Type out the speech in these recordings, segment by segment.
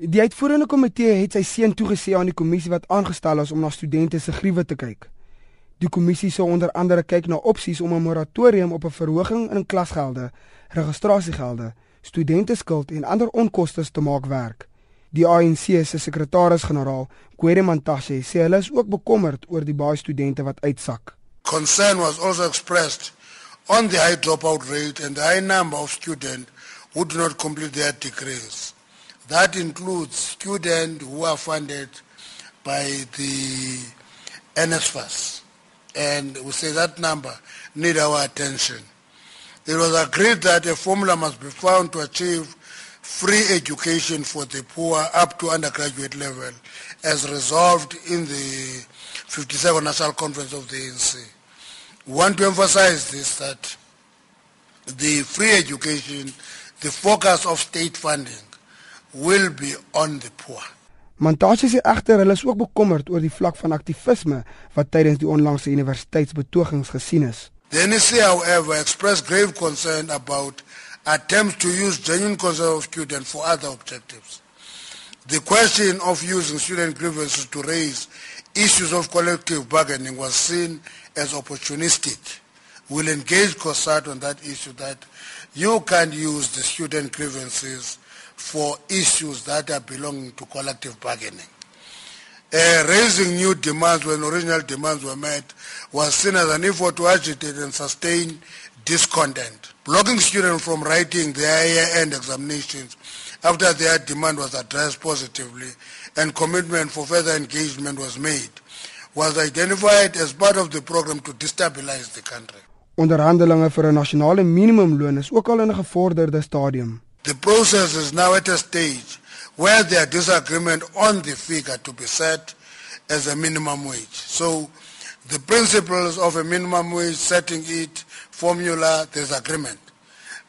Die uitvoerende komitee het sy seun toegesê aan die kommissie wat aangestel is om na studente se griewe te kyk. Die kommissie sou onder andere kyk na opsies om 'n moratorium op 'n verhoging in klasgelde, registrasiegelde, studenteskuld en ander onkoste te maak werk. Die ANC se sekretaris-generaal, Kwere Mantashe, sê hulle is ook bekommerd oor die baie studente wat uitsak. Concern was also expressed on the high dropout rate and the high number of students who do not complete their degrees. That includes students who are funded by the NSFAS. And we say that number need our attention. It was agreed that a formula must be found to achieve free education for the poor up to undergraduate level as resolved in the 52nd National Conference of the ANC. We want to emphasize this that the free education, the focus of state funding will be on the poor. Sê egter hulle is ook bekommerd oor die vlak van aktivisme wat tydens die onlangse universiteitsbetogings gesien is. The NEC, however, expressed grave concern about attempts to use genuine concern of students for other objectives. The question of using student grievances to raise issues of collective bargaining was seen as opportunistic. We'll engage COSATU on that issue that you can't use the student grievances for issues that are belonging to collective bargaining. Uh, raising new demands when original demands were met was seen as an effort to agitate and sustain discontent. Blocking students from writing their year-end examinations after their demand was addressed positively and commitment for further engagement was made was identified as part of the program to destabilize the country. Onderhandelinge vir 'n nasionale minimumloon is ook al in 'n gevorderde stadium. The process is now at a stage where there is disagreement on the figure to be set as a minimum wage. So the principles of a minimum wage setting it formula there's agreement.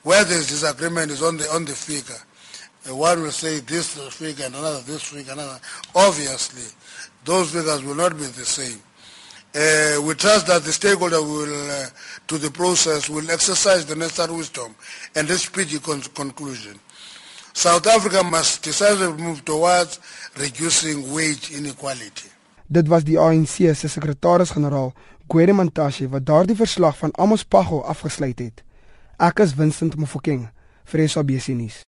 Where there's disagreement is on the on the figure. Uh, one will say this figure and another this figure another. Obviously, those figures will not be the same. Uh, we trust that the stakeholder will, uh, to the process, will exercise the necessary wisdom and reach speedy con conclusion. South Africa must decisively move towards reducing wage inequality. Dit was die ANC se sekretaris-generaal, Gwede Mantashe, wat daardie verslag van Amos Paggo afgesluit het. Ek is Vincent Mofokeng vir SABC nuus.